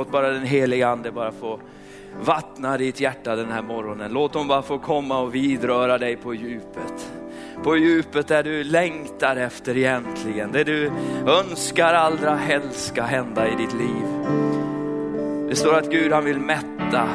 Låt bara den heliga ande bara få vattna ditt hjärta den här morgonen. Låt dem bara få komma och vidröra dig på djupet. På djupet där du längtar efter egentligen, det du önskar allra helst ska hända i ditt liv. Det står att Gud han vill mätta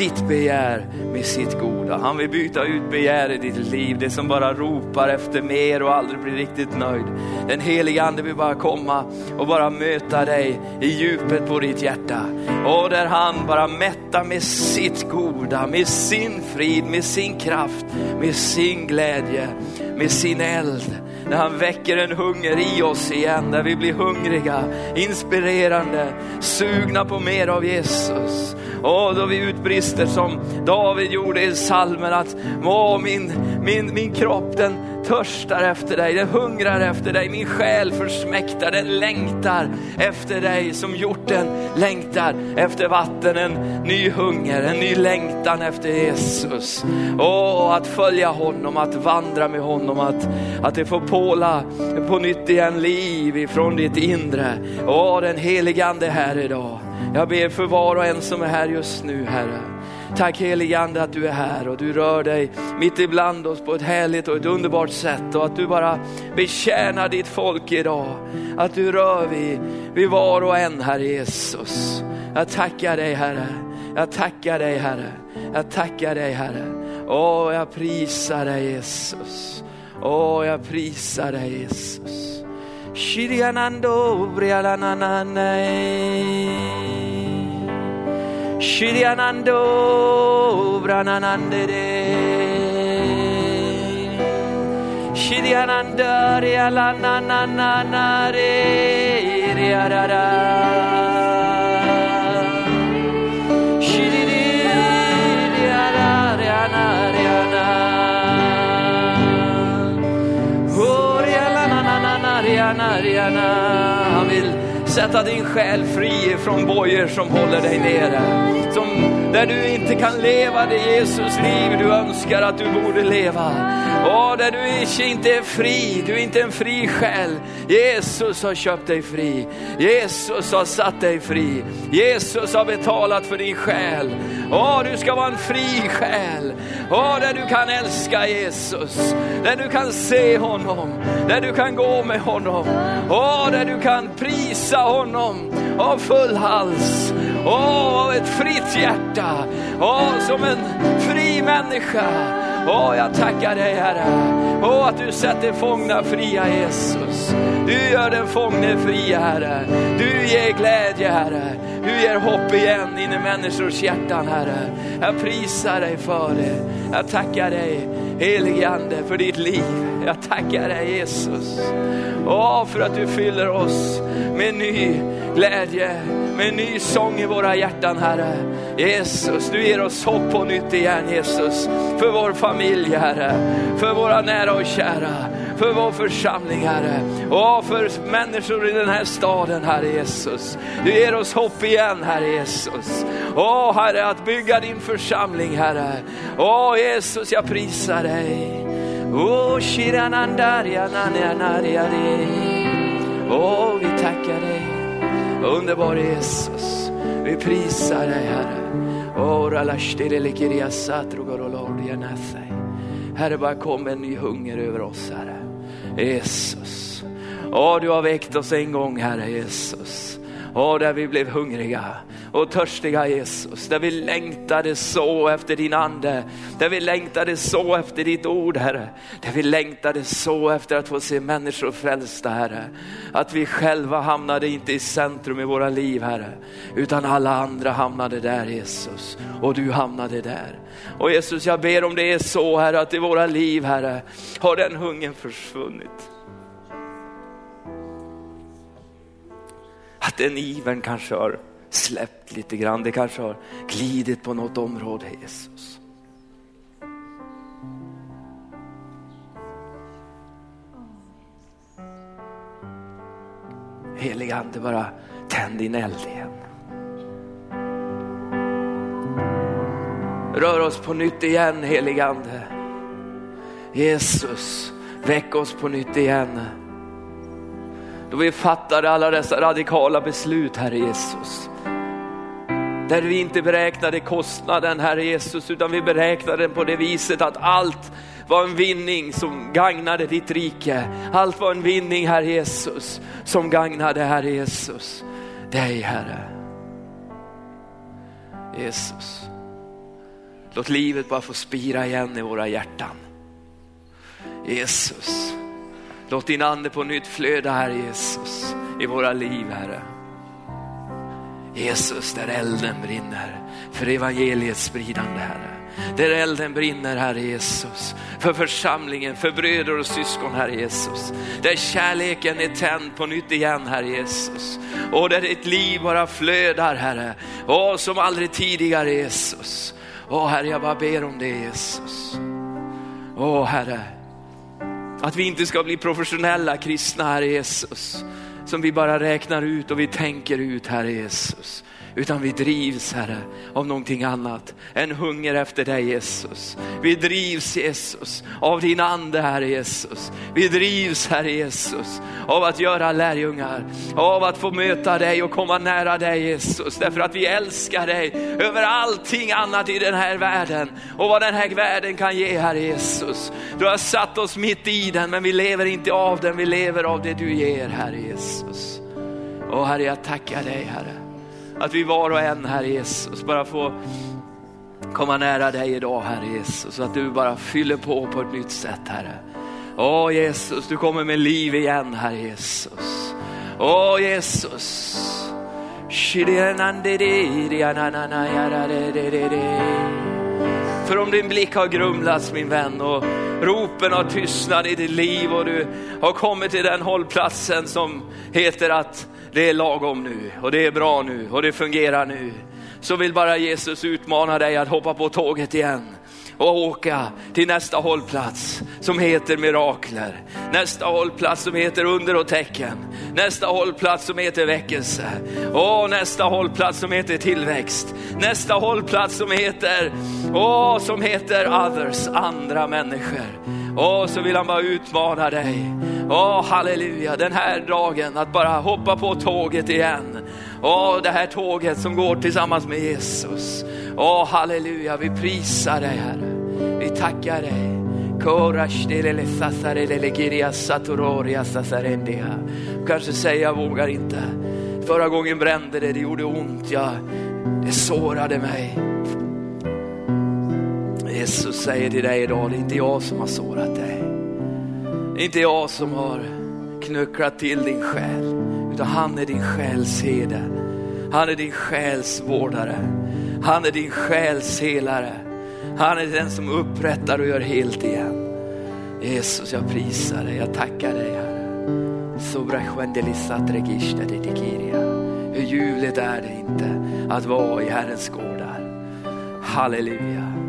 ditt begär med sitt goda. Han vill byta ut begär i ditt liv, det som bara ropar efter mer och aldrig blir riktigt nöjd. Den heliga ande vill bara komma och bara möta dig i djupet på ditt hjärta. Och där han bara mättar med sitt goda, med sin frid, med sin kraft, med sin glädje, med sin eld när han väcker en hunger i oss igen, där vi blir hungriga, inspirerande, sugna på mer av Jesus. Och då vi utbrister som David gjorde i salmen att Åh, min, min, min kropp den törstar efter dig, den hungrar efter dig, min själ försmäktar, den längtar efter dig som hjorten längtar efter vatten, en ny hunger, en ny längtan efter Jesus. Åh, att följa honom, att vandra med honom, att, att det får påla på nytt igen liv ifrån ditt inre. Åh, den helige Ande här idag. Jag ber för var och en som är här just nu, Herre. Tack helige Ande att du är här och du rör dig mitt ibland oss på ett härligt och ett underbart sätt och att du bara betjänar ditt folk idag. Att du rör vid, vid var och en, Herre Jesus. Jag tackar dig Herre. Jag tackar dig Herre. Jag tackar dig Herre. Åh, jag prisar dig Jesus. Åh, jag prisar dig Jesus. Shirianando brialanananai. Shirianando brananandere. Shiriananda rialanananare riarara. Shiriri riara riana riana. Oh, rialananana riana riana. Sätta din själ fri från bojor som håller dig nere. Som, där du inte kan leva det Jesus liv du önskar att du borde leva. Och där du inte är fri, du är inte en fri själ. Jesus har köpt dig fri. Jesus har satt dig fri. Jesus har betalat för din själ. Åh, du ska vara en fri själ. Åh, där du kan älska Jesus. Där du kan se honom. Där du kan gå med honom. Åh, där du kan prisa honom av full hals. Åh, av ett fritt hjärta. Åh, som en fri människa. Åh, jag tackar dig Herre. Åh, att du sätter fångna fria Jesus. Du gör den fångne fri Herre. Du ger glädje Herre. Du ger hopp igen in i människors hjärtan Herre. Jag prisar dig för det. Jag tackar dig helige Ande för ditt liv. Jag tackar dig Jesus. Åh, för att du fyller oss med ny glädje, med ny sång i våra hjärtan Herre. Jesus, du ger oss hopp på nytt igen Jesus. För vår familj Herre, för våra nära och kära, för vår församling Herre. Och för människor i den här staden Herre Jesus. Du ger oss hopp igen Herre Jesus. Åh Herre, att bygga din församling Herre. Åh Jesus, jag prisar dig. Åh. Åh, vi tackar dig. Underbar Jesus. Vi prisar dig Herre. Herre, bara kom en ny hunger över oss Herre. Jesus. Åh, du har väckt oss en gång Herre Jesus. Åh, där vi blev hungriga och törstiga Jesus. Där vi längtade så efter din ande. Där vi längtade så efter ditt ord Herre. Där vi längtade så efter att få se människor frälsta Herre. Att vi själva hamnade inte i centrum i våra liv Herre. Utan alla andra hamnade där Jesus. Och du hamnade där. Och Jesus jag ber om det är så Herre att i våra liv Herre har den hungern försvunnit. Att den ivern kanske har släppt lite grann. Det kanske har glidit på något område Jesus. Heliga Ande bara tänd din eld igen. Rör oss på nytt igen heliga Ande. Jesus, väck oss på nytt igen. Då vi fattade alla dessa radikala beslut, Herre Jesus. Där vi inte beräknade kostnaden, Herre Jesus, utan vi beräknade den på det viset att allt var en vinning som gagnade ditt rike. Allt var en vinning, Herre Jesus, som gagnade, Herre Jesus, dig, Herre. Jesus, låt livet bara få spira igen i våra hjärtan. Jesus, låt din ande på nytt flöda, Herre Jesus, i våra liv, Herre. Jesus, där elden brinner för evangeliets spridande, Herre. Där elden brinner, Herre Jesus, för församlingen, för bröder och syskon, Herre Jesus. Där kärleken är tänd på nytt igen, Herre Jesus. Och där ditt liv bara flödar, Herre. Åh, som aldrig tidigare, Jesus. Åh, Herre, jag bara ber om det, Jesus. Åh, Herre, att vi inte ska bli professionella kristna, Herre Jesus som vi bara räknar ut och vi tänker ut, Herre Jesus. Utan vi drivs, Herre, av någonting annat. än hunger efter dig, Jesus. Vi drivs, Jesus, av din ande, Herre Jesus. Vi drivs, Herre Jesus, av att göra lärjungar. Av att få möta dig och komma nära dig, Jesus. Därför att vi älskar dig över allting annat i den här världen. Och vad den här världen kan ge, Herre Jesus. Du har satt oss mitt i den, men vi lever inte av den. Vi lever av det du ger, Herre Jesus. Och Herre, jag tackar dig, Herre. Att vi var och en, Herre Jesus, bara får komma nära dig idag, Herre Jesus. Så att du bara fyller på på ett nytt sätt, Herre. Åh Jesus, du kommer med liv igen, Herre Jesus. Åh Jesus. För om din blick har grumlats min vän och ropen har tystnat i ditt liv och du har kommit till den hållplatsen som heter att det är lagom nu och det är bra nu och det fungerar nu. Så vill bara Jesus utmana dig att hoppa på tåget igen och åka till nästa hållplats som heter mirakler. Nästa hållplats som heter under och tecken. Nästa hållplats som heter väckelse. Och nästa hållplats som heter tillväxt. Nästa hållplats som heter, åh, som heter others, andra människor. Åh, så vill han bara utmana dig. Åh, halleluja, den här dagen att bara hoppa på tåget igen. Åh, det här tåget som går tillsammans med Jesus. Åh, halleluja, vi prisar dig Herre. Vi tackar dig. Kanske säger jag vågar inte. Förra gången brände det, det gjorde ont, ja, det sårade mig. Jesus säger till dig idag, det är inte jag som har sårat dig. Det är inte jag som har knucklat till din själ, utan han är din själsherde. Han är din själs vårdare. Han är din själs helare. Han är den som upprättar och gör helt igen. Jesus, jag prisar dig, jag tackar dig Herre. Hur ljuvligt är det inte att vara i Herrens gårdar. Halleluja.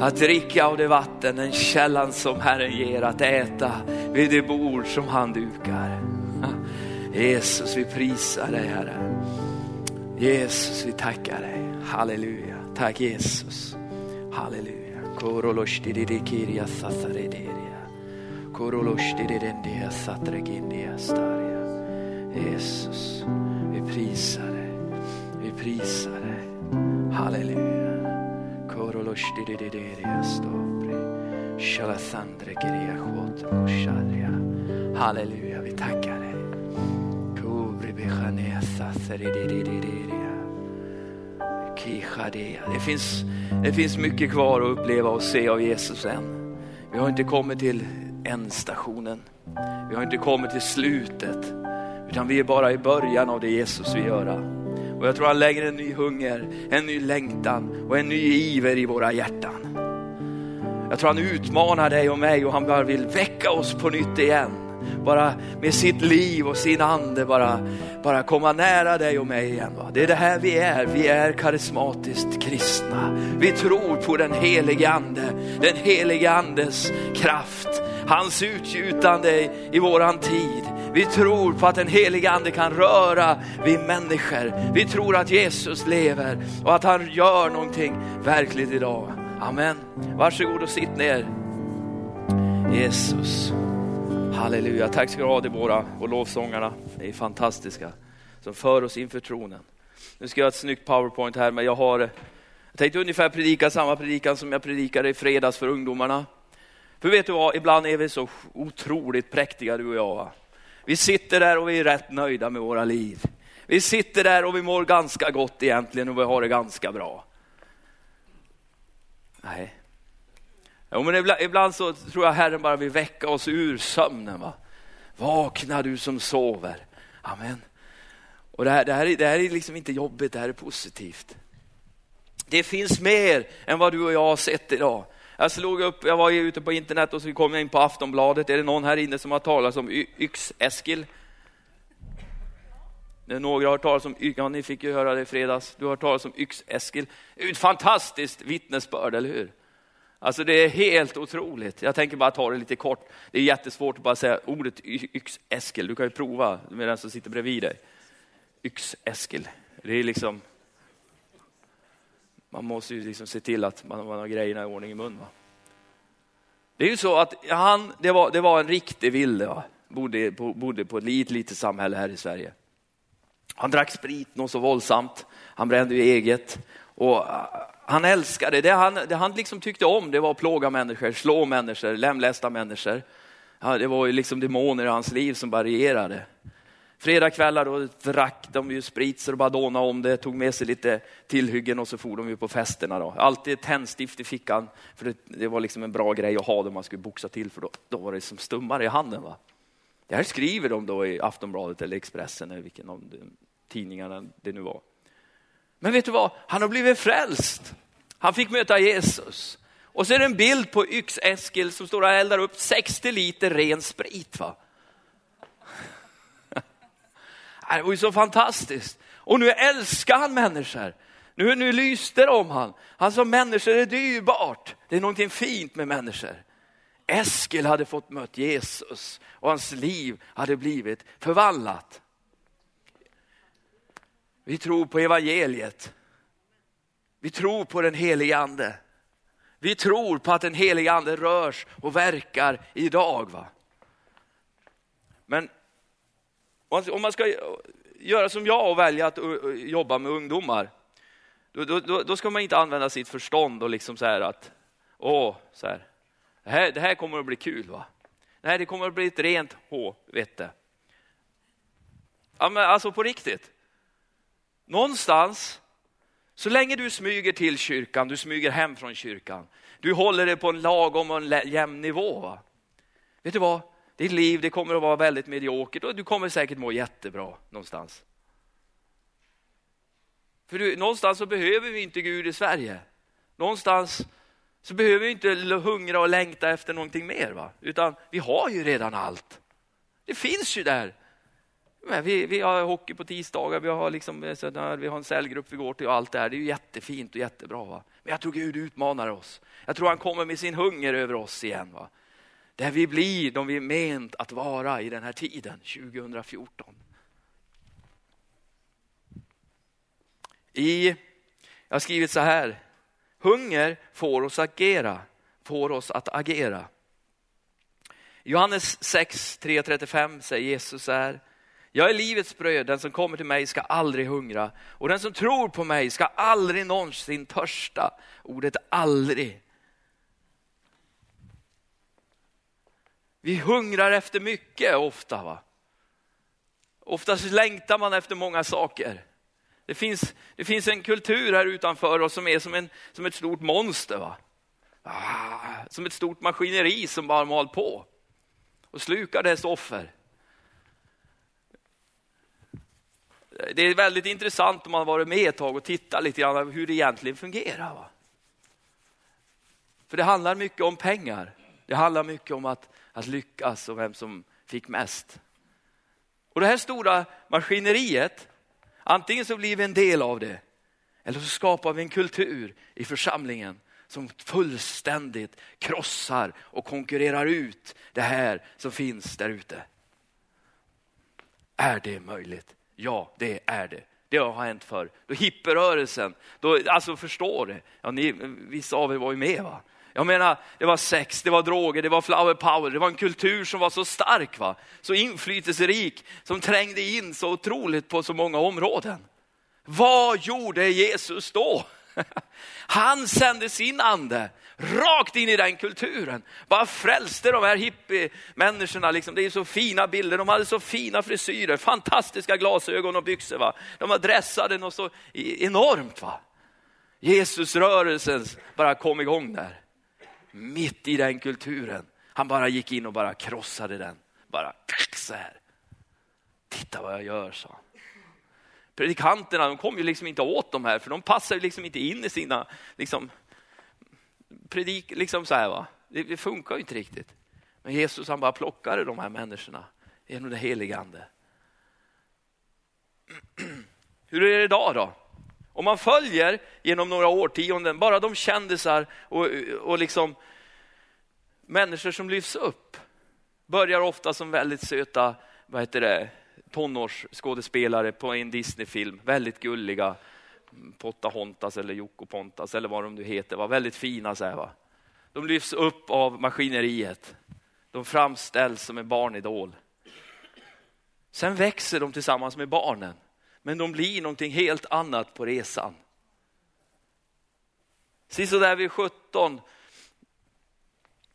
Att dricka av det vatten, den källan som Herren ger, att äta vid det bord som han dukar. Jesus, vi prisar dig Herre. Jesus, vi tackar dig. Halleluja. Tack Jesus. Halleluja. Koroloshtididikirya sasarederia. Koroloshtididindia satregindia staria. Jesus, vi prisar dig. Vi prisar dig. Halleluja. Koroloshtidididria stopri. Shalasandre kiria shadria. Halleluja, vi tackar dig. Kubri bechanea sasarededederia. Det finns, det finns mycket kvar att uppleva och se av Jesus än. Vi har inte kommit till ändstationen. Vi har inte kommit till slutet. Utan vi är bara i början av det Jesus vill göra. Och jag tror han lägger en ny hunger, en ny längtan och en ny iver i våra hjärtan. Jag tror han utmanar dig och mig och han bara vill väcka oss på nytt igen bara med sitt liv och sin ande bara, bara komma nära dig och mig igen. Va? Det är det här vi är, vi är karismatiskt kristna. Vi tror på den helige ande, den helige andes kraft, hans utgjutande i våran tid. Vi tror på att den helige ande kan röra vid människor. Vi tror att Jesus lever och att han gör någonting verkligt idag. Amen. Varsågod och sitt ner. Jesus. Halleluja, tack ska du ha Deborah och lovsångarna. Ni är fantastiska som för oss inför tronen. Nu ska jag ha ett snyggt powerpoint här, men jag har jag tänkte ungefär predika samma predikan som jag predikade i fredags för ungdomarna. För vet du vad, ibland är vi så otroligt präktiga du och jag. Va? Vi sitter där och vi är rätt nöjda med våra liv. Vi sitter där och vi mår ganska gott egentligen och vi har det ganska bra. Nej. Jo, men ibland, ibland så tror jag Herren bara vill väcka oss ur sömnen. Va? Vakna du som sover. Amen. Och det här, det, här är, det här är liksom inte jobbigt, det här är positivt. Det finns mer än vad du och jag har sett idag. Jag slog upp, jag var ute på internet och så kom jag in på Aftonbladet. Är det någon här inne som har talat om Yx-Eskil? Några har talat om, ja ni fick ju höra det i fredags, du har talat om Yx-Eskil. Ett fantastiskt vittnesbörd, eller hur? Alltså det är helt otroligt. Jag tänker bara ta det lite kort. Det är jättesvårt att bara säga ordet Yx-Eskil. Du kan ju prova med den som sitter bredvid dig. Yx-Eskil. Det är liksom man måste ju liksom se till att man, man har grejerna i ordning i mun. Va? Det är ju så att han, det var, det var en riktig vilde, va? Bodde, på, bodde på ett litet, litet samhälle här i Sverige. Han drack sprit något så våldsamt, han brände ju eget och äh, han älskade det. Han, det han liksom tyckte om det var att plåga människor, slå människor, lemlästa människor. Ja, det var ju liksom demoner i hans liv som varierade. Fredagkvällar då drack de ju sprit så det bara dånade om det, tog med sig lite tillhyggen och så for de ju på festerna. Då. Alltid tändstift i fickan, för det, det, var liksom en bra grej att ha det man skulle boxa till, för då, då var det som stummare i handen. Va? Det här skriver de då i Aftonbladet eller Expressen eller vilken av tidningarna det nu var. Men vet du vad, han har blivit frälst. Han fick möta Jesus. Och så är det en bild på Yx-Eskil som står och eldar upp 60 liter ren sprit. Va? Det var ju så fantastiskt. Och nu älskar han människor. Nu, nu lyste det om han. Han sa människor är dyrbart. Det är någonting fint med människor. Eskil hade fått mött Jesus och hans liv hade blivit förvandlat. Vi tror på evangeliet. Vi tror på den helige ande. Vi tror på att den helige ande rörs och verkar idag. Va? Men om man ska göra som jag och välja att uh, uh, jobba med ungdomar, då, då, då ska man inte använda sitt förstånd och liksom så här att, åh, så här, det här, det här kommer att bli kul va? Nej, det kommer att bli ett rent H-vette. Ja, men alltså på riktigt. Någonstans, så länge du smyger till kyrkan, du smyger hem från kyrkan, du håller det på en lagom och en jämn nivå. Va? Vet du vad? Ditt liv det kommer att vara väldigt mediokert och du kommer säkert må jättebra någonstans. För du, någonstans så behöver vi inte Gud i Sverige. Någonstans så behöver vi inte hungra och längta efter någonting mer. Va? Utan vi har ju redan allt. Det finns ju där. Men vi, vi har hockey på tisdagar, vi har, liksom, eh, vi har en cellgrupp vi går till och allt det här. Det är ju jättefint och jättebra. Va? Men jag tror Gud utmanar oss. Jag tror han kommer med sin hunger över oss igen. Va? Där vi blir de vi är ment att vara i den här tiden, 2014. I, jag har skrivit så här, hunger får oss att agera, får oss att agera. Johannes 6, 3.35 säger Jesus så här, jag är livets bröd, den som kommer till mig ska aldrig hungra och den som tror på mig ska aldrig någonsin törsta. Ordet aldrig Vi hungrar efter mycket ofta. Va? Oftast längtar man efter många saker. Det finns, det finns en kultur här utanför oss som är som, en, som ett stort monster. Va? Ah, som ett stort maskineri som bara mal på och slukar dess offer. Det är väldigt intressant om man varit med ett tag och tittat lite grann hur det egentligen fungerar. Va? För det handlar mycket om pengar. Det handlar mycket om att att lyckas och vem som fick mest. Och det här stora maskineriet, antingen så blir vi en del av det eller så skapar vi en kultur i församlingen som fullständigt krossar och konkurrerar ut det här som finns där ute. Är det möjligt? Ja, det är det. Det har hänt förr. Då hipperörelsen, då, alltså förstår det. Ja, ni, vissa av er var ju med va? Jag menar, det var sex, det var droger, det var flower power, det var en kultur som var så stark, va? så inflytelserik, som trängde in så otroligt på så många områden. Vad gjorde Jesus då? Han sände sin ande rakt in i den kulturen. Bara frälste de här hippie-människorna. Liksom. Det är så fina bilder, de hade så fina frisyrer, fantastiska glasögon och byxor. Va? De var dressade något så e-, enormt. Va? Jesusrörelsen bara kom igång där. Mitt i den kulturen. Han bara gick in och bara krossade den. Bara så här. Titta vad jag gör, sa han predikanterna de kom ju liksom inte åt de här, för de passar ju liksom inte in i sina liksom, predik, liksom så här va. Det, det funkar ju inte riktigt. Men Jesus han bara plockade de här människorna genom det helige ande. Hur är det idag då? Om man följer genom några årtionden, bara de kändisar och, och liksom människor som lyfts upp, börjar ofta som väldigt söta, vad heter det, tonårsskådespelare på en Disneyfilm, väldigt gulliga. Pottahontas eller Jocko Pontas eller vad de nu heter, var väldigt fina. Så här, va? De lyfts upp av maskineriet. De framställs som en barnidol. Sen växer de tillsammans med barnen, men de blir någonting helt annat på resan. Sist där vid 17,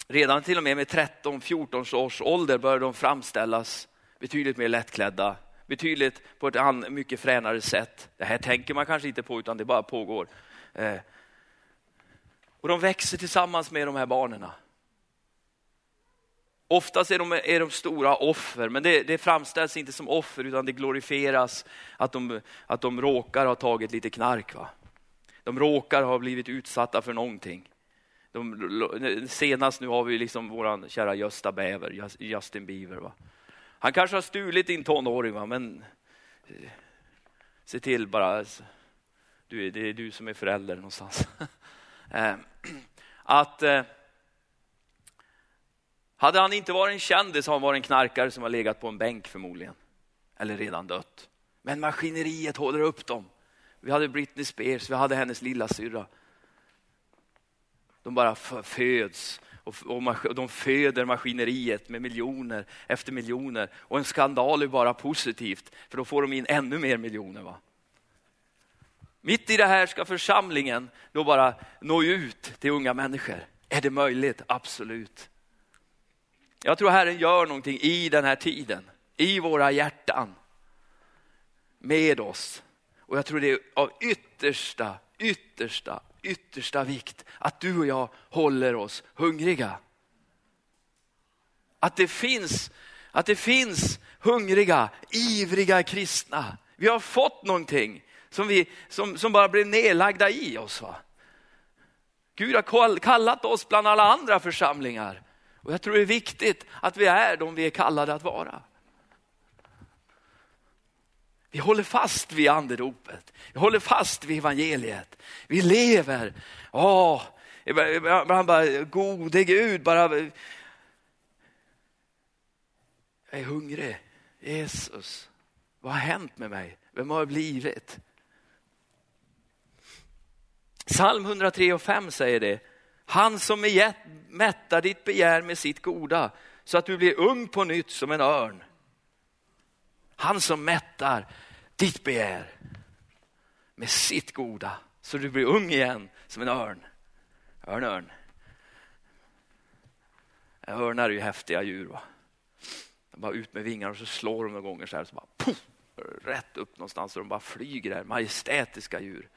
redan till och med med 13-14 års ålder börjar de framställas betydligt mer lättklädda, betydligt på ett mycket fränare sätt. Det här tänker man kanske inte på utan det bara pågår. Eh. Och de växer tillsammans med de här barnen. Oftast är de, är de stora offer, men det, det framställs inte som offer utan det glorifieras att de, att de råkar ha tagit lite knark. Va? De råkar ha blivit utsatta för någonting. De, senast nu har vi liksom vår kära Gösta Bäver, Justin Bieber. Va? Han kanske har stulit din tonåring, va? men eh, se till bara, alltså. du, det är du som är förälder någonstans. Eh, att eh, hade han inte varit en kändis har han varit en knarkare som har legat på en bänk förmodligen. Eller redan dött. Men maskineriet håller upp dem. Vi hade Britney Spears, vi hade hennes lilla syrra. De bara föds och, och de föder maskineriet med miljoner efter miljoner. Och en skandal är bara positivt, för då får de in ännu mer miljoner. Va? Mitt i det här ska församlingen då bara nå ut till unga människor. Är det möjligt? Absolut. Jag tror Herren gör någonting i den här tiden, i våra hjärtan, med oss. Och jag tror det är av yttersta, yttersta, yttersta vikt att du och jag håller oss hungriga. Att det finns, att det finns hungriga, ivriga kristna. Vi har fått någonting som, vi, som, som bara blev nedlagda i oss. Va? Gud har kallat oss bland alla andra församlingar. Och jag tror det är viktigt att vi är de vi är kallade att vara. Vi håller fast vid andedopet. Vi håller fast vid evangeliet. Vi lever. Åh, ibland bara, gode Gud, bara... Jag är hungrig. Jesus, vad har hänt med mig? Vem har jag blivit? Psalm 103 och 5 säger det. Han som mättar ditt begär med sitt goda så att du blir ung på nytt som en örn. Han som mättar ditt begär med sitt goda så du blir ung igen som en örn. Örn, örn. Örnar är ju häftiga djur. Va? De bara ut med vingarna och så slår de några gånger så här så bara puff, rätt upp någonstans och de bara flyger där. Majestätiska djur.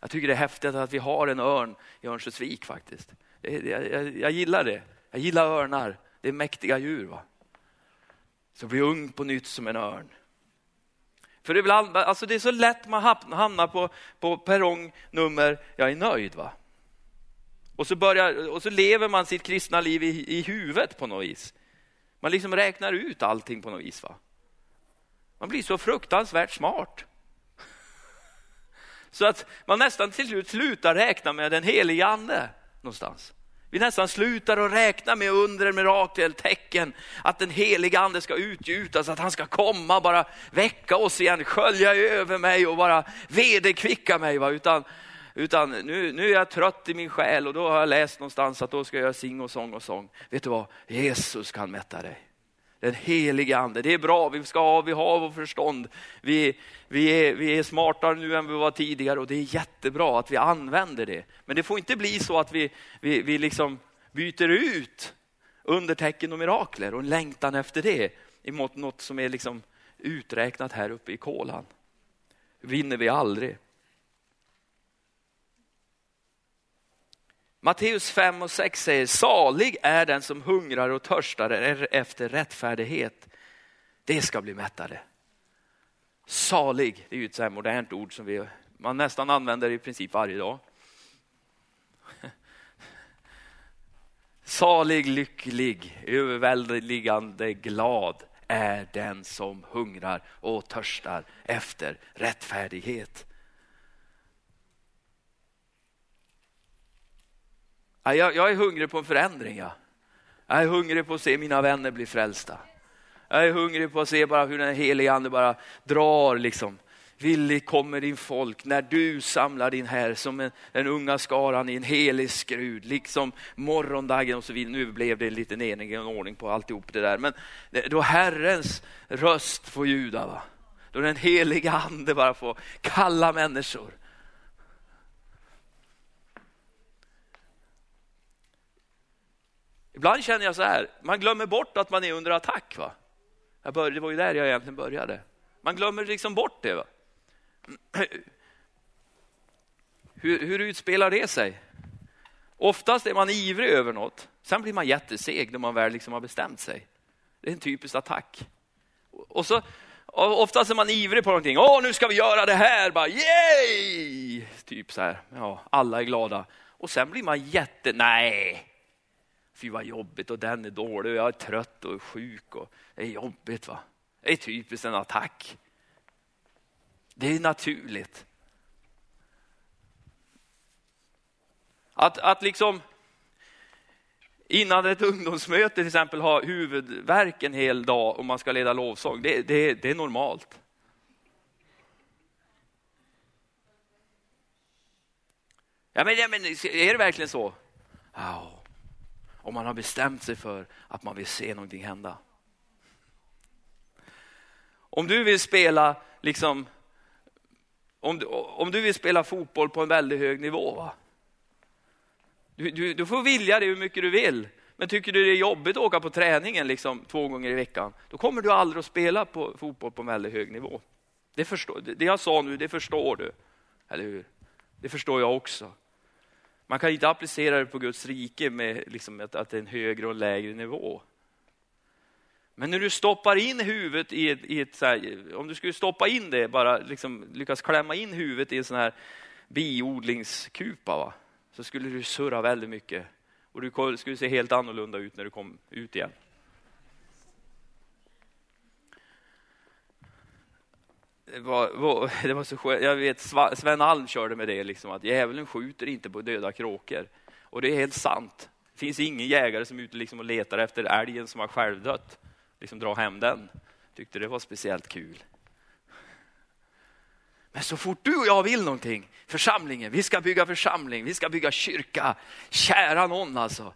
Jag tycker det är häftigt att vi har en örn i Örnsköldsvik faktiskt. Jag, jag, jag, gillar det. Jag gillar örnar. Det är mäktiga djur. Va? Så bli ung på nytt som en örn. För ibland, alltså det är så lätt man hamnar på, på perrong nummer, jag är nöjd. va. Och så, börjar, och så lever man sitt kristna liv i, i huvudet på något vis. Man liksom räknar ut allting på något vis. Va? Man blir så fruktansvärt smart. Så att man nästan till slut slutar räkna med den helige ande någonstans. Vi nästan slutar att räkna med under, mirakel, tecken, att den heliga ande ska utgjutas, att han ska komma, bara väcka oss igen, skölja över mig och bara vederkvicka mig. Va? Utan Utan nu, nu är jag trött i min själ och då har jag läst någonstans att då ska jag sing och sång och sång. Vet du vad? Jesus kan mätta dig. Den helige ande. Det är bra, vi ska ha, vi har vår förstånd. Vi, vi, är, vi är smartare nu än vi var tidigare och det är jättebra att vi använder det. Men det får inte bli så att vi, vi, vi liksom byter ut undertecken och mirakler och en längtan efter det emot något som är liksom uträknat här uppe i kolan. Vinner vi aldrig. Matteus 5 och 6 säger, salig är den som hungrar och törstar efter rättfärdighet. Det ska bli mättade. Salig, det är ju ett så modernt ord som vi, man nästan använder i princip varje dag. Salig, lycklig, överväldigande glad är den som hungrar och törstar efter rättfärdighet. Jag, jag är hungrig på en förändring. Ja. Jag är hungrig på att se mina vänner bli frälsta. Jag är hungrig på att se bara hur den helige ande bara drar liksom. Villig kommer din folk när du samlar din här som en, den unga skaran i en helig skrud, liksom morgondagen och så vidare. Nu blev det en liten enig ordning på alltihop det där. Men då Herrens röst får ljuda, va? då den heliga ande bara får kalla människor. Ibland känner jag så här, man glömmer bort att man är under attack. Va? Jag började, det var ju där jag egentligen började. Man glömmer liksom bort det. Va? Hur, hur utspelar det sig? Oftast är man ivrig över något, sen blir man jätteseg när man väl liksom har bestämt sig. Det är en typisk attack. Och så, oftast är man ivrig på någonting. Åh, nu ska vi göra det här! Bara, Yay! Typ så här. Ja, alla är glada. Och sen blir man jätte... Nej, fy vad jobbigt och den är dålig och jag är trött och sjuk och det är jobbigt. va. Det är typiskt en attack. Det är naturligt. Att, att liksom innan ett ungdomsmöte till exempel ha huvudvärk en hel dag om man ska leda lovsång, det, det, det är normalt. Ja, men, ja, men är det verkligen så? Oh om man har bestämt sig för att man vill se någonting hända. Om du vill spela liksom, om du, om du vill spela fotboll på en väldigt hög nivå, va? Du, du, du får vilja det hur mycket du vill. Men tycker du det är jobbigt att åka på träningen liksom, två gånger i veckan, då kommer du aldrig att spela på fotboll på en väldigt hög nivå. Det, förstår, det jag sa nu, det förstår du. Eller hur? Det förstår jag också. Man kan inte applicera det på Guds rike med liksom att, att det är en högre och lägre nivå. Men när du stoppar in huvudet i ett, i ett här, om du skulle stoppa in det, bara liksom lyckas klämma in huvudet i en sån här biodlingskupa, va? så skulle du surra väldigt mycket och du skulle se helt annorlunda ut när du kom ut igen. Det var, det var så skönt. Jag vet, Sven Alm körde med det, liksom, att djävulen skjuter inte på döda kråkor. Och det är helt sant. Det finns ingen jägare som är ute liksom och letar efter älgen som har självdött. Liksom dra hem den. Tyckte det var speciellt kul. Men så fort du och jag vill någonting, församlingen, vi ska bygga församling, vi ska bygga kyrka. Kära någon alltså.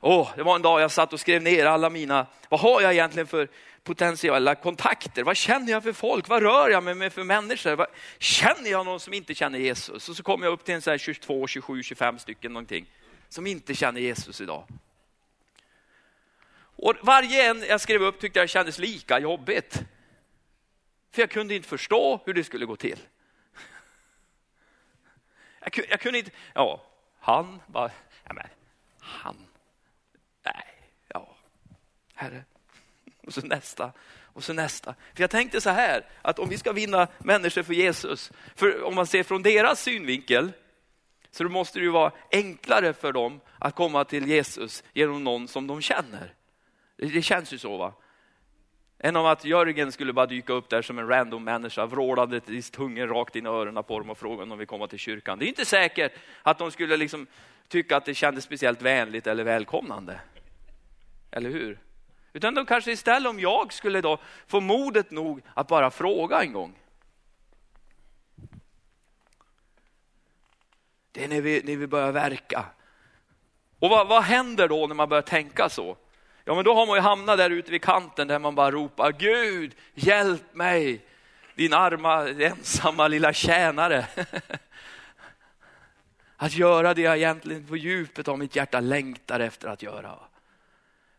Oh, det var en dag jag satt och skrev ner alla mina, vad har jag egentligen för potentiella kontakter? Vad känner jag för folk? Vad rör jag mig med för människor? Vad, känner jag någon som inte känner Jesus? Och så kom jag upp till en så här 22, 27, 25 stycken någonting som inte känner Jesus idag. Och varje en jag skrev upp tyckte jag kändes lika jobbigt. För jag kunde inte förstå hur det skulle gå till. Jag, jag kunde inte, ja, han bara, ja men, han, nej, ja, herre, och så nästa och så nästa. För jag tänkte så här, att om vi ska vinna människor för Jesus, för om man ser från deras synvinkel, så då måste det ju vara enklare för dem att komma till Jesus genom någon som de känner. Det, det känns ju så va? Än om att Jörgen skulle bara dyka upp där som en random människa, vrålande i tungen rakt in i öronen på dem och fråga om de vill komma till kyrkan. Det är inte säkert att de skulle liksom tycka att det kändes speciellt vänligt eller välkomnande. Eller hur? Utan de kanske istället om jag skulle då få modet nog att bara fråga en gång. Det är när vi, när vi börjar verka. Och vad, vad händer då när man börjar tänka så? Ja, men då har man ju hamnat där ute vid kanten där man bara ropar Gud, hjälp mig, din arma ensamma lilla tjänare. Att göra det jag egentligen på djupet av mitt hjärta längtar efter att göra.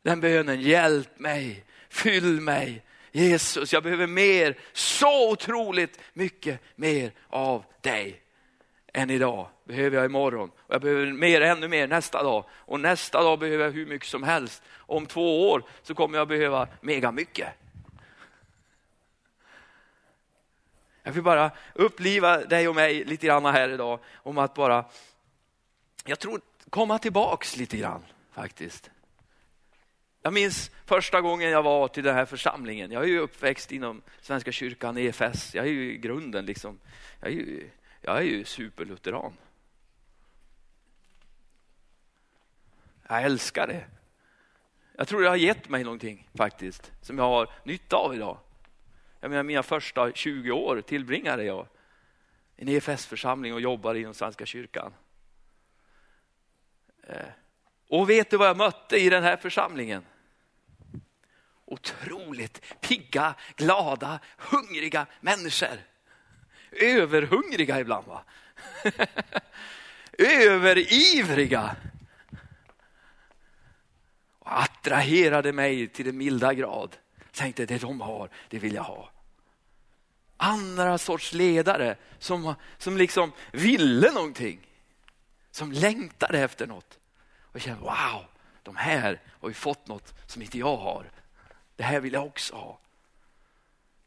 Den bönen, hjälp mig, fyll mig. Jesus, jag behöver mer, så otroligt mycket mer av dig än idag. Behöver jag imorgon. Och jag behöver mer, ännu mer nästa dag. Och nästa dag behöver jag hur mycket som helst. Om två år så kommer jag behöva mega mycket. Jag vill bara uppliva dig och mig lite grann här idag om att bara, jag tror komma tillbaks lite grann faktiskt. Jag minns första gången jag var till den här församlingen. Jag är ju uppväxt inom Svenska kyrkan, EFS. Jag är ju i grunden liksom, jag är ju, jag är ju superlutheran. Jag älskar det. Jag tror det har gett mig någonting faktiskt, som jag har nytta av idag. Jag menar, mina första 20 år tillbringade jag i en EFS-församling och jobbade inom Svenska kyrkan. Eh, och vet du vad jag mötte i den här församlingen? Otroligt pigga, glada, hungriga människor. Överhungriga ibland va? Överivriga. Och attraherade mig till den milda grad. Tänkte det de har, det vill jag ha. Andra sorts ledare som, som liksom ville någonting. Som längtade efter något. Och känner wow, de här har ju fått något som inte jag har. Det här vill jag också ha.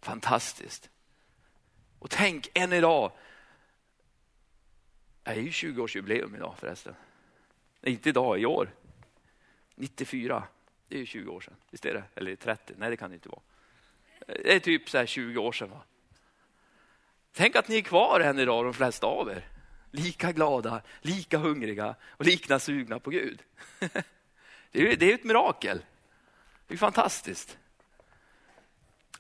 Fantastiskt. Och tänk än idag. Det är ju 20-årsjubileum idag förresten. Nej, inte idag, i år. 94. Det är ju 20 år sedan. Visst är det? Eller 30? Nej, det kan det inte vara. Det är typ så här 20 år sedan. Va? Tänk att ni är kvar än idag, de flesta av er. Lika glada, lika hungriga och lika sugna på Gud. Det är, det är ett mirakel. Det är fantastiskt.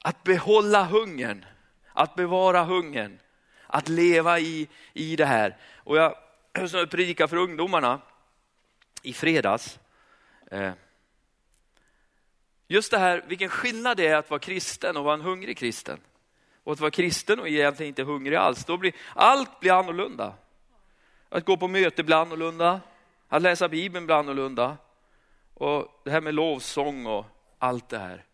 Att behålla hungern, att bevara hungern, att leva i, i det här. Och jag predikade för ungdomarna i fredags. Eh, just det här, vilken skillnad det är att vara kristen och vara en hungrig kristen. Och att vara kristen och egentligen inte hungrig alls, då blir allt blir annorlunda. Att gå på möte blir annorlunda, att läsa Bibeln blir annorlunda. Och det här med lovsång och allt det här.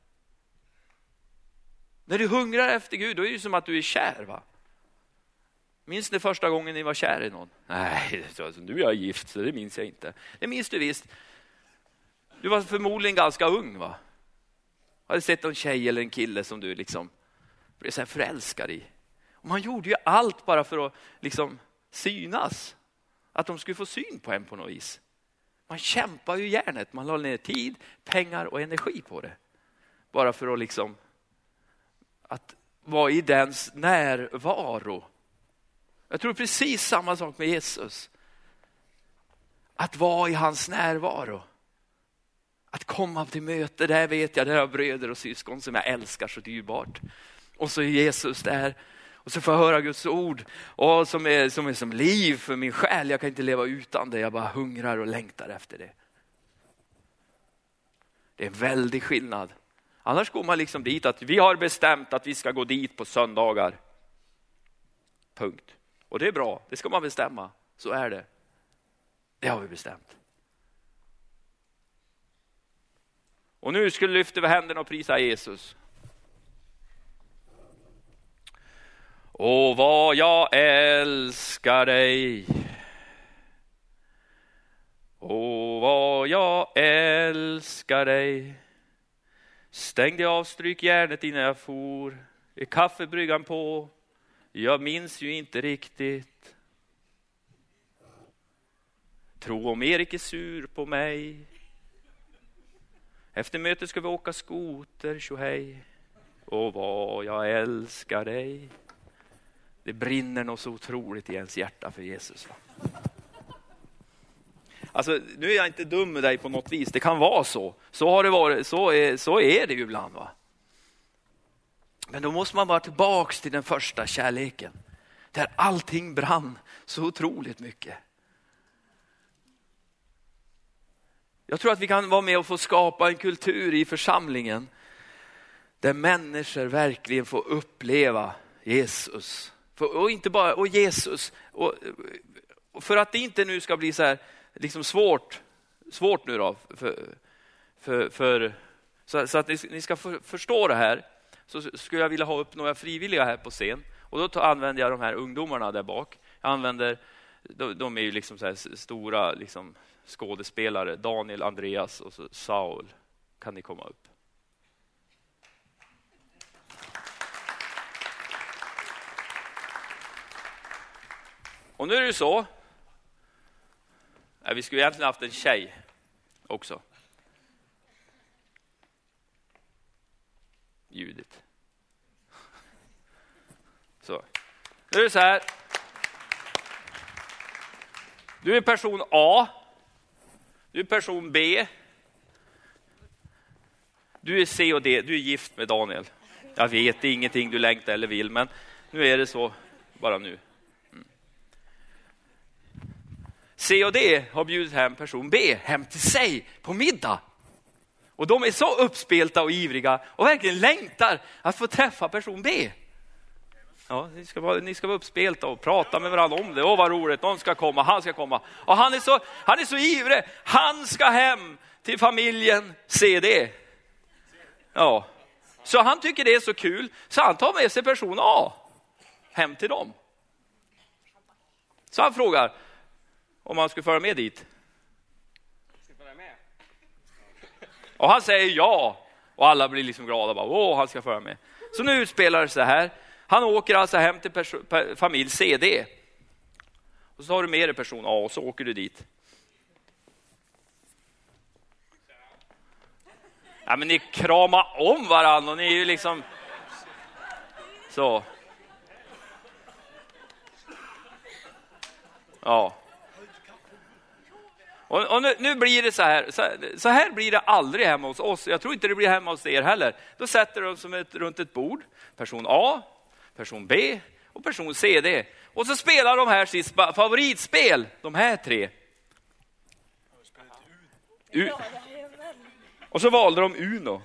När du hungrar efter Gud, då är det som att du är kär. va? Minns ni första gången ni var kär i någon? Nej, alltså, nu är jag gift så det minns jag inte. Det minns du visst. Du var förmodligen ganska ung va? Hade sett en tjej eller en kille som du liksom blev så förälskad i. Och man gjorde ju allt bara för att liksom synas. Att de skulle få syn på en på något vis. Man kämpar ju järnet, man la ner tid, pengar och energi på det. Bara för att liksom att vara i dens närvaro. Jag tror precis samma sak med Jesus. Att vara i hans närvaro. Att komma till möte, där vet jag, där har bröder och syskon som jag älskar så dyrbart. Och så är Jesus där och så får jag höra Guds ord och som, är, som är som liv för min själ. Jag kan inte leva utan det, jag bara hungrar och längtar efter det. Det är en väldig skillnad. Annars går man liksom dit att vi har bestämt att vi ska gå dit på söndagar. Punkt. Och det är bra, det ska man bestämma. Så är det. Det har vi bestämt. Och nu skulle lyfta vi händerna och prisa Jesus. Åh, vad jag älskar dig. Åh, vad jag älskar dig. Stängde av, strykjärnet innan jag for. Är kaffebryggan på? Jag minns ju inte riktigt. Tro om Erik är sur på mig. Efter mötet ska vi åka skoter, tjohej. Och vad jag älskar dig. Det brinner något så otroligt i ens hjärta för Jesus. Alltså, nu är jag inte dum med dig på något vis, det kan vara så. Så, har det varit, så, är, så är det ju ibland. Va? Men då måste man vara tillbaka till den första kärleken. Där allting brann så otroligt mycket. Jag tror att vi kan vara med och få skapa en kultur i församlingen där människor verkligen får uppleva Jesus och inte bara och Jesus. Och, för att det inte nu ska bli så här liksom svårt, svårt nu då, för, för, för så, så, att ni, ni ska för, förstå det här, så skulle jag vilja ha upp några frivilliga här på scen. Och då tar, använder jag de här ungdomarna där bak. Jag använder, de, de är ju liksom så stora liksom skådespelare, Daniel, Andreas och så Saul. Kan ni komma upp? Och nu är det så. vi skulle egentligen haft en tjej också. Judit. Så. Nu är det så här. Du är person A. Du är person B. Du är C och D. Du är gift med Daniel. Jag vet, det är ingenting du längtar eller vill, men nu är det så bara nu. C och D har bjudit hem person B hem till sig på middag. Och de är så uppspelta och ivriga och verkligen längtar att få träffa person B. Ja, ni ska, vara, ni ska vara uppspelta och prata med varandra om det. Åh, vad roligt, någon ska komma, han ska komma. Och han är så, han är så ivrig, han ska hem till familjen CD. Ja, så han tycker det är så kul, så han tar med sig person A hem till dem. Så han frågar, om han skulle föra med dit? Och han säger ja. Och alla blir liksom glada. Bara, Åh, han ska föra med. Så nu utspelar det sig här. Han åker alltså hem till familj CD. Och så har du med dig person A och så åker du dit. Ja, men ni kramar om varandra och ni är ju liksom... Så. Ja. Och, och nu, nu, blir det så här, så, så, här blir det aldrig hemma hos oss. Jag tror inte det blir hemma hos er heller. Då sätter de som ett, runt ett bord, person A, person B och person CD. Och så spelar de här sitt favoritspel, de här tre. U och så valde de Uno.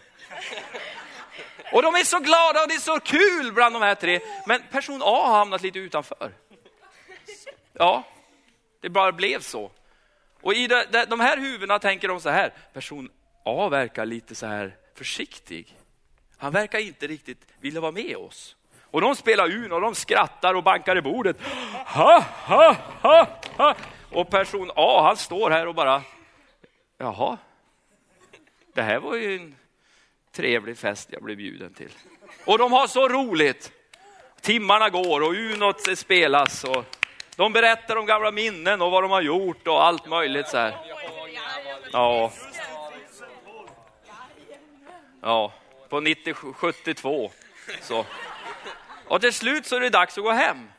Och de är så glada och det är så kul bland de här tre. Men person A har hamnat lite utanför. Ja, det bara blev så. Och i de, de här huvudena tänker de så här, person A verkar lite så här försiktig. Han verkar inte riktigt vilja vara med oss. Och de spelar Uno och de skrattar och bankar i bordet. Ha, ha, ha, ha. Och person A, han står här och bara, jaha, det här var ju en trevlig fest jag blev bjuden till. Och de har så roligt. Timmarna går och Unot spelas. Och de berättar om gamla minnen och vad de har gjort och allt möjligt så här. Ja. Ja, på 90, 72. Så. Och till slut så är det dags att gå hem.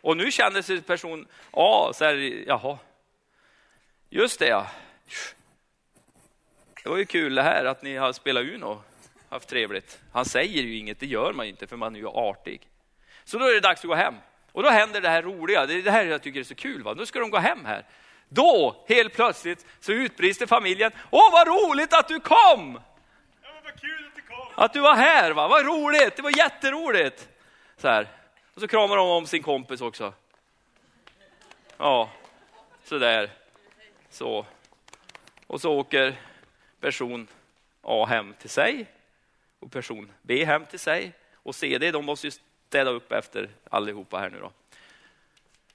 Och nu känner sig person A så här, jaha. Just det ja. Det var ju kul det här att ni har spelat Uno, haft trevligt. Han säger ju inget, det gör man ju inte för man är ju artig. Så då är det dags att gå hem. Och då händer det här roliga, det är det här jag tycker är så kul. Va? Nu ska de gå hem här. Då, helt plötsligt, så utbrister familjen. Åh, vad roligt att du kom! Ja, vad kul att du kom! Att du var här, va? vad roligt, det var jätteroligt. Så här. Och så kramar de om sin kompis också. Ja, så där. Så. Och så åker person A hem till sig och person B hem till sig. Och CD, de måste ju städa upp efter allihopa här nu då.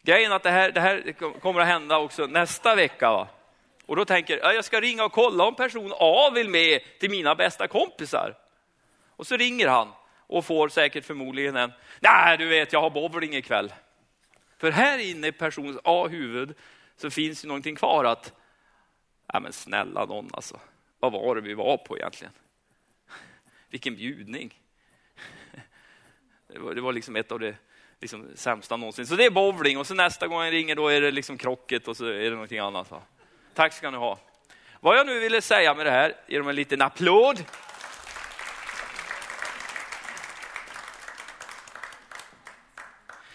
Grejen är att det här, det här kommer att hända också nästa vecka. Va? Och då tänker jag, jag ska ringa och kolla om person A vill med till mina bästa kompisar. Och så ringer han och får säkert förmodligen en, nej du vet jag har bowling ikväll. För här inne i person A huvud så finns ju någonting kvar att, nej men snälla någon alltså, vad var det vi var på egentligen? Vilken bjudning. Det var, det var liksom ett av det liksom sämsta någonsin. Så det är bowling och så nästa gång jag ringer då är det liksom krocket och så är det någonting annat. Va? Tack ska ni ha. Vad jag nu ville säga med det här, ge dem en liten applåd.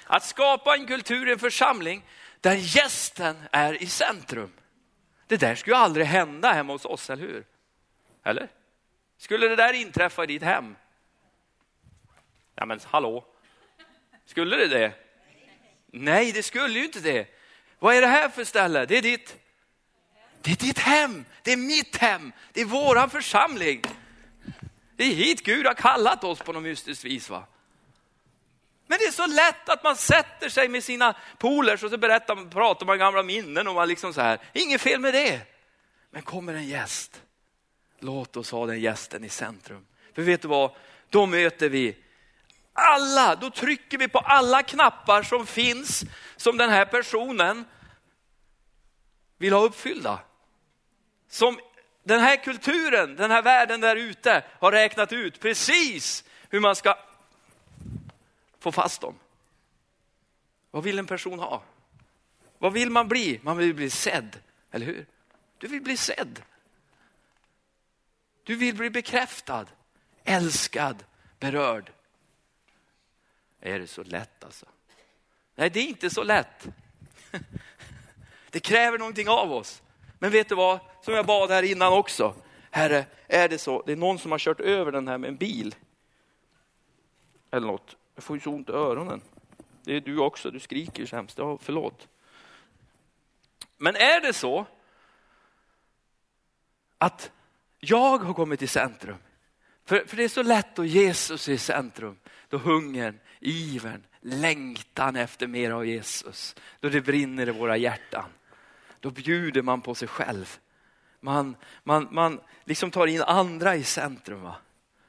Att skapa en kultur, en församling där gästen är i centrum. Det där skulle ju aldrig hända hemma hos oss, eller hur? Eller? Skulle det där inträffa i ditt hem? Ja men hallå, skulle det det? Nej, det skulle ju inte det. Vad är det här för ställe? Det är ditt, det är ditt hem, det är mitt hem, det är våran församling. Det är hit Gud har kallat oss på något mystiskt vis. Va? Men det är så lätt att man sätter sig med sina polers och så berättar, pratar man gamla minnen och man liksom så här. Inget fel med det. Men kommer en gäst, låt oss ha den gästen i centrum. För vet du vad, då möter vi alla, då trycker vi på alla knappar som finns som den här personen vill ha uppfyllda. Som den här kulturen, den här världen där ute har räknat ut precis hur man ska få fast dem. Vad vill en person ha? Vad vill man bli? Man vill bli sedd, eller hur? Du vill bli sedd. Du vill bli bekräftad, älskad, berörd. Är det så lätt alltså? Nej, det är inte så lätt. Det kräver någonting av oss. Men vet du vad, som jag bad här innan också. Herre, är det så, det är någon som har kört över den här med en bil. Eller något. Jag får ju så ont i öronen. Det är du också, du skriker så hemskt. Ja, förlåt. Men är det så att jag har kommit i centrum, för, för det är så lätt att Jesus är i centrum, då hungern, ivern, längtan efter mer av Jesus, då det brinner i våra hjärtan, då bjuder man på sig själv. Man, man, man liksom tar in andra i centrum. Va?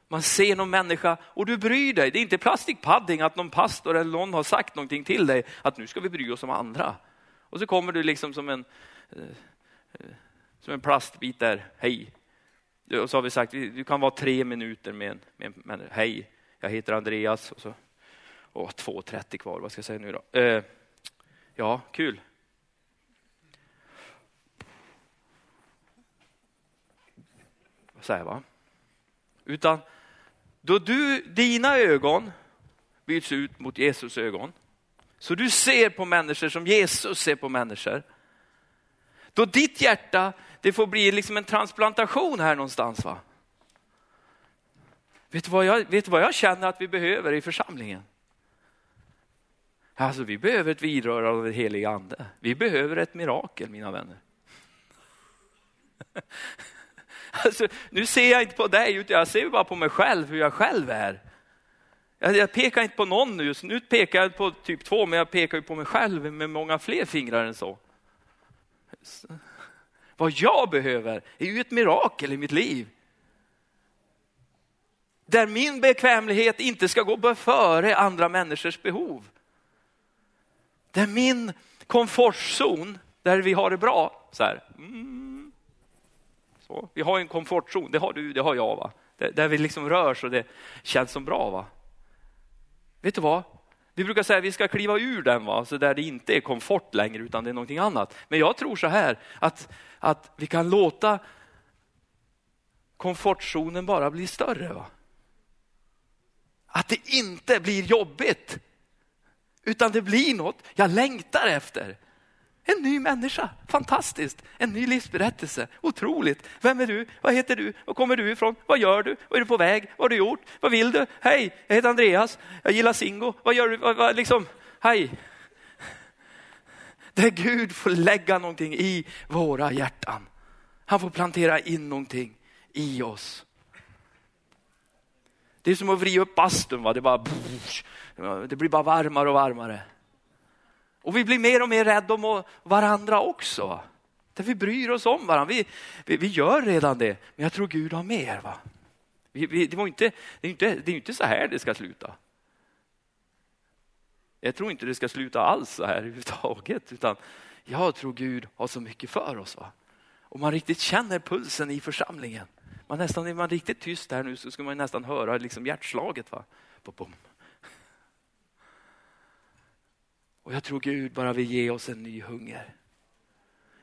Man ser någon människa och du bryr dig. Det är inte plastic padding att någon pastor eller någon har sagt någonting till dig att nu ska vi bry oss om andra. Och så kommer du liksom som en, eh, eh, som en plastbit där, hej. Och så har vi sagt, du kan vara tre minuter med en, med en hej, jag heter Andreas. Och så, åh, 2.30 kvar, vad ska jag säga nu då? Eh, ja, kul. Så här, va? Utan då du, dina ögon byts ut mot Jesus ögon, så du ser på människor som Jesus ser på människor. Då ditt hjärta, det får bli liksom en transplantation här någonstans. va? Vet du, vad jag, vet du vad jag känner att vi behöver i församlingen? Alltså vi behöver ett vidrörande av den helige ande. Vi behöver ett mirakel mina vänner. Alltså, nu ser jag inte på dig, utan jag ser bara på mig själv, hur jag själv är. Jag, jag pekar inte på någon nu, nu pekar jag på typ två, men jag pekar ju på mig själv med många fler fingrar än så. Vad jag behöver är ju ett mirakel i mitt liv. Där min bekvämlighet inte ska gå före andra människors behov. Där min komfortzon, där vi har det bra, så här, mm, så. Vi har en komfortzon, det har du, det har jag. Va? Där, där vi liksom rör så det känns som bra. va. Vet du vad? Vi brukar säga att vi ska kliva ur den, va? så där det inte är komfort längre utan det är någonting annat. Men jag tror så här att, att vi kan låta komfortzonen bara bli större. Va? Att det inte blir jobbigt, utan det blir något jag längtar efter. En ny människa, fantastiskt. En ny livsberättelse, otroligt. Vem är du? Vad heter du? Var kommer du ifrån? Vad gör du? Vad är du på väg? Vad har du gjort? Vad vill du? Hej, jag heter Andreas. Jag gillar Singo. Vad gör du? Vad, vad, liksom, hej. Där Gud får lägga någonting i våra hjärtan. Han får plantera in någonting i oss. Det är som att vrida upp bastun. Va? Det, bara, det blir bara varmare och varmare. Och vi blir mer och mer rädda om varandra också. Där vi bryr oss om varandra. Vi, vi, vi gör redan det, men jag tror Gud har mer. Va? Vi, vi, det, var inte, det, är inte, det är inte så här det ska sluta. Jag tror inte det ska sluta alls så här överhuvudtaget. Utan jag tror Gud har så mycket för oss. Va? Och man riktigt känner pulsen i församlingen. Man nästan, är man riktigt tyst här nu så ska man nästan höra liksom hjärtslaget. Va? Bom, Och jag tror Gud bara vill ge oss en ny hunger.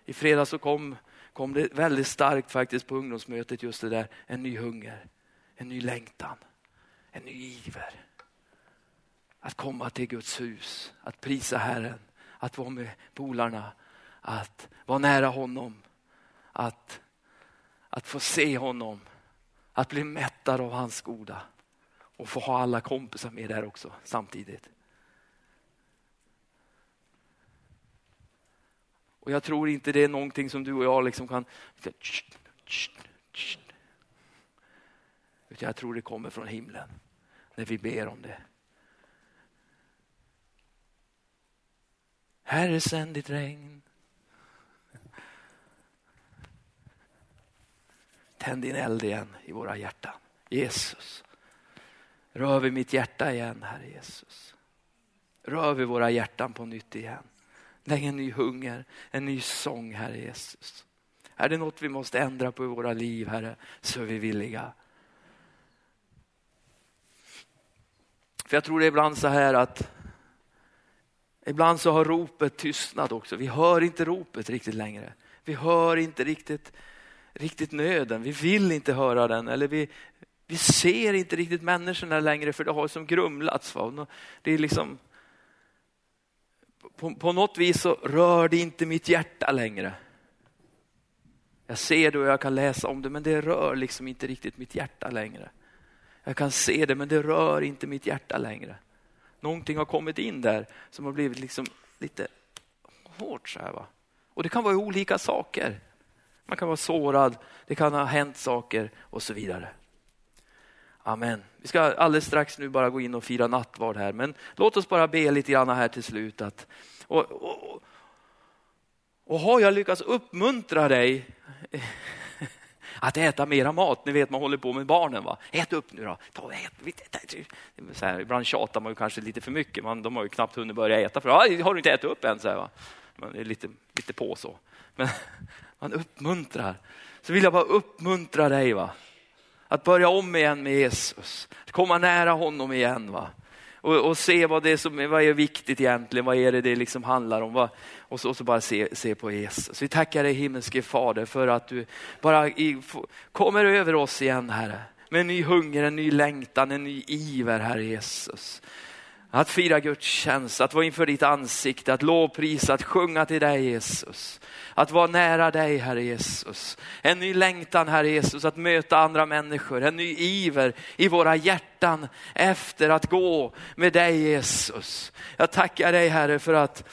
I fredags så kom, kom det väldigt starkt faktiskt på ungdomsmötet just det där, en ny hunger, en ny längtan, en ny iver. Att komma till Guds hus, att prisa Herren, att vara med polarna, att vara nära honom, att, att få se honom, att bli mättad av hans goda och få ha alla kompisar med där också samtidigt. Och jag tror inte det är någonting som du och jag liksom kan... Utan jag tror det kommer från himlen när vi ber om det. Herre sänd ditt regn. Tänd din eld igen i våra hjärtan. Jesus. Rör vid mitt hjärta igen, Herre Jesus. Rör vid våra hjärtan på nytt igen. Lägg en ny hunger, en ny sång, Herre Jesus. Är det något vi måste ändra på i våra liv, Herre, så är vi villiga. För jag tror det är ibland så här att ibland så har ropet tystnat också. Vi hör inte ropet riktigt längre. Vi hör inte riktigt, riktigt nöden. Vi vill inte höra den. Eller vi, vi ser inte riktigt människorna längre för det har som grumlats. Va? Det är liksom, på, på något vis så rör det inte mitt hjärta längre. Jag ser det och jag kan läsa om det men det rör liksom inte riktigt mitt hjärta längre. Jag kan se det men det rör inte mitt hjärta längre. Någonting har kommit in där som har blivit liksom lite hårt. Så här, va? Och det kan vara olika saker. Man kan vara sårad, det kan ha hänt saker och så vidare. Amen. Vi ska alldeles strax nu bara gå in och fira nattvard här, men låt oss bara be lite grann här till slut. Att, och, och, och har jag lyckats uppmuntra dig att äta mera mat. Ni vet man håller på med barnen. Va? Ät upp nu då. Ta, ät. Så här, ibland tjatar man ju kanske lite för mycket. Man, de har ju knappt hunnit börja äta. För, har du inte ätit upp än? Så här, va? Man är lite, lite på så. Men man uppmuntrar. Så vill jag bara uppmuntra dig. Va? Att börja om igen med Jesus. Att komma nära honom igen. Va? Och, och, se vad, det är som, vad är viktigt egentligen, vad är det det liksom handlar om. Vad, och, så, och så bara se, se på Jesus. Vi tackar dig himmelske Fader för att du bara i, kommer över oss igen Herre. Med en ny hunger, en ny längtan, en ny iver Herre Jesus. Att fira gudstjänst, att vara inför ditt ansikte, att lovprisa, att sjunga till dig Jesus. Att vara nära dig Herre Jesus. En ny längtan Herre Jesus att möta andra människor. En ny iver i våra hjärtan efter att gå med dig Jesus. Jag tackar dig Herre för att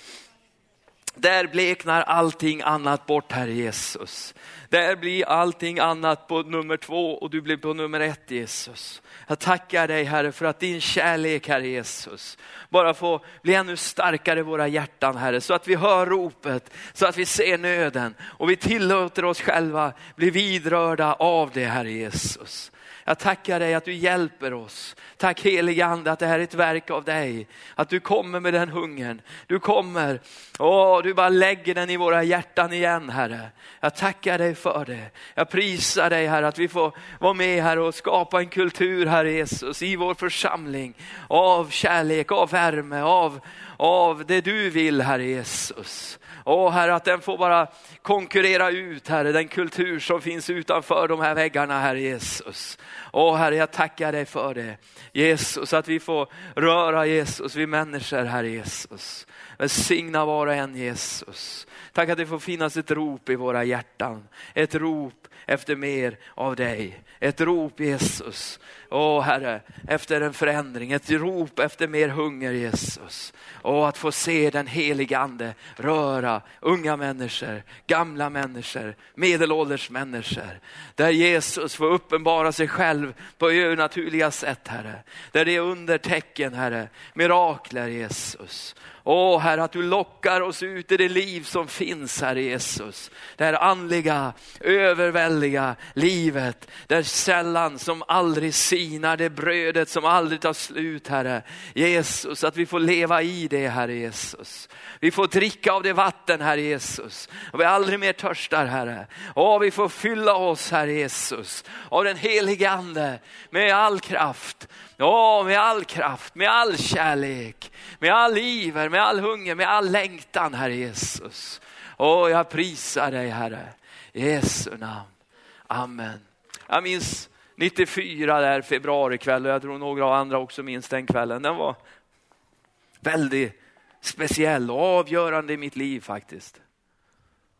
där bleknar allting annat bort Herre Jesus. Där blir allting annat på nummer två och du blir på nummer ett Jesus. Jag tackar dig Herre för att din kärlek Herre Jesus bara får bli ännu starkare i våra hjärtan Herre. Så att vi hör ropet, så att vi ser nöden och vi tillåter oss själva bli vidrörda av det Herre Jesus. Jag tackar dig att du hjälper oss. Tack helige Ande att det här är ett verk av dig. Att du kommer med den hungern. Du kommer, åh, du bara lägger den i våra hjärtan igen Herre. Jag tackar dig för det. Jag prisar dig Herre att vi får vara med här och skapa en kultur Herre Jesus i vår församling. Av kärlek, av värme, av, av det du vill Herre Jesus. Åh Herre, att den får bara konkurrera ut Herre, den kultur som finns utanför de här väggarna Herre Jesus. Åh Herre, jag tackar dig för det. Jesus, att vi får röra Jesus, vi människor Herre Jesus. Välsigna var och en Jesus. Tack att det får finnas ett rop i våra hjärtan. Ett rop efter mer av dig. Ett rop Jesus. Åh Herre, efter en förändring. Ett rop efter mer hunger Jesus. Och att få se den helige ande röra unga människor, gamla människor, medelålders människor. Där Jesus får uppenbara sig själv på övernaturliga sätt Herre. Där det är undertecken Herre, mirakler Jesus. Åh Herre, att du lockar oss ut i det liv som finns, Herre Jesus. Det här andliga, överväldiga livet, där sällan som aldrig sinar, det brödet som aldrig tar slut, Herre. Jesus, att vi får leva i det, Herre Jesus. Vi får dricka av det vatten, Herre Jesus. Och vi aldrig mer törstar, Herre. Åh, vi får fylla oss, Herre Jesus, av den helige Ande med all kraft. Ja, med all kraft, med all kärlek, med all iver, med all hunger, med all längtan, Herre Jesus. Åh, jag prisar dig, Herre. I Jesu namn. Amen. Jag minns 94 där februarikväll och jag tror några andra också minns den kvällen. Den var väldigt speciell och avgörande i mitt liv faktiskt.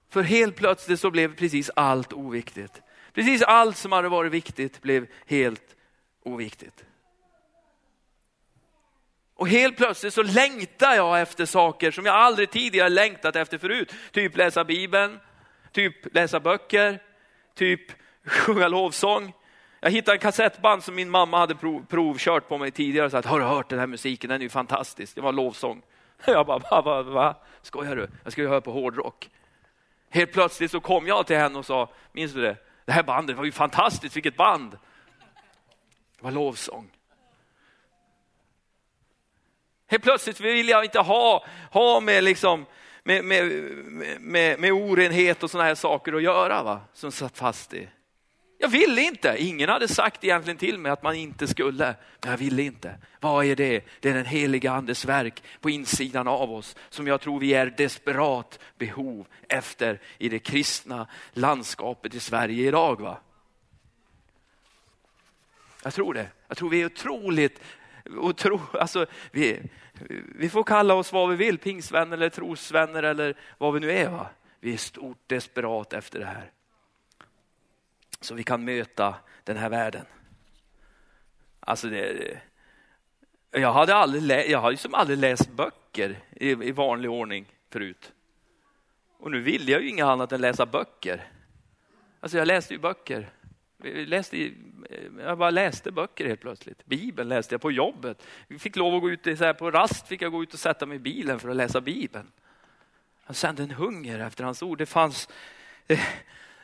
För helt plötsligt så blev precis allt oviktigt. Precis allt som hade varit viktigt blev helt oviktigt. Och helt plötsligt så längtar jag efter saker som jag aldrig tidigare längtat efter förut. Typ läsa Bibeln, typ läsa böcker, typ sjunga lovsång. Jag hittade en kassettband som min mamma hade prov, provkört på mig tidigare och sa har du hört den här musiken, den är ju fantastisk. Det var lovsång. Jag bara, va, va, va? skojar du? Jag ska ju höra på hårdrock. Helt plötsligt så kom jag till henne och sa, minns du det? Det här bandet var ju fantastiskt, vilket band! Det var lovsång. Helt plötsligt vill jag inte ha, ha med, liksom, med, med, med, med orenhet och sådana här saker att göra, va? som satt fast i. Jag ville inte. Ingen hade sagt egentligen till mig att man inte skulle, men jag ville inte. Vad är det? Det är den heliga andes verk på insidan av oss som jag tror vi är desperat behov efter i det kristna landskapet i Sverige idag. Va? Jag tror det. Jag tror vi är otroligt, otro, alltså, vi, vi får kalla oss vad vi vill, pingsvänner eller trosvänner eller vad vi nu är. Va? Vi är stort desperat efter det här så vi kan möta den här världen. Alltså det, jag hade aldrig, lä, jag hade liksom aldrig läst böcker i, i vanlig ordning förut. Och nu vill jag ju inget annat än läsa böcker. Alltså jag läste ju böcker. Läste, eh, jag bara läste böcker helt plötsligt. Bibeln läste jag på jobbet. Vi fick lov att gå ut, så här, på rast fick jag gå ut och sätta mig i bilen för att läsa Bibeln. Jag kände en hunger efter hans ord. Det fanns, eh,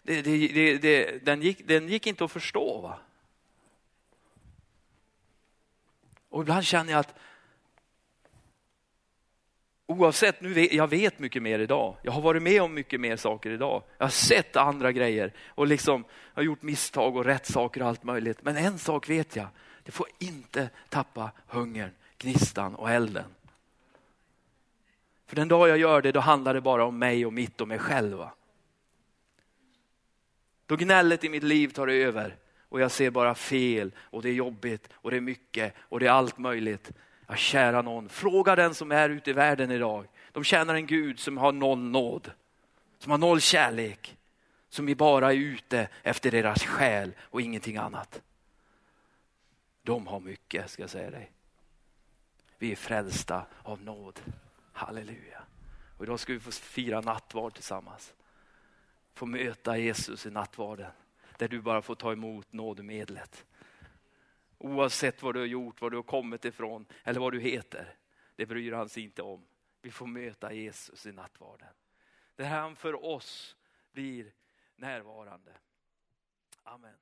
det, det, det, det, den, gick, den gick inte att förstå. Va? Och ibland känner jag att oavsett, nu vet, jag vet mycket mer idag. Jag har varit med om mycket mer saker idag. Jag har sett andra grejer och liksom har gjort misstag och rätt saker och allt möjligt. Men en sak vet jag, det får inte tappa hungern, gnistan och elden. För den dag jag gör det, då handlar det bara om mig och mitt och mig själv. Då gnället i mitt liv tar över och jag ser bara fel och det är jobbigt och det är mycket och det är allt möjligt. Ja, kära någon, fråga den som är ute i världen idag. De tjänar en Gud som har noll nåd, som har noll kärlek, som bara är ute efter deras själ och ingenting annat. De har mycket, ska jag säga dig. Vi är frälsta av nåd. Halleluja. Och idag ska vi få fira nattvard tillsammans få möta Jesus i nattvarden. Där du bara får ta emot nådemedlet. Oavsett vad du har gjort, var du har kommit ifrån eller vad du heter. Det bryr han sig inte om. Vi får möta Jesus i nattvarden. Där han för oss blir närvarande. Amen.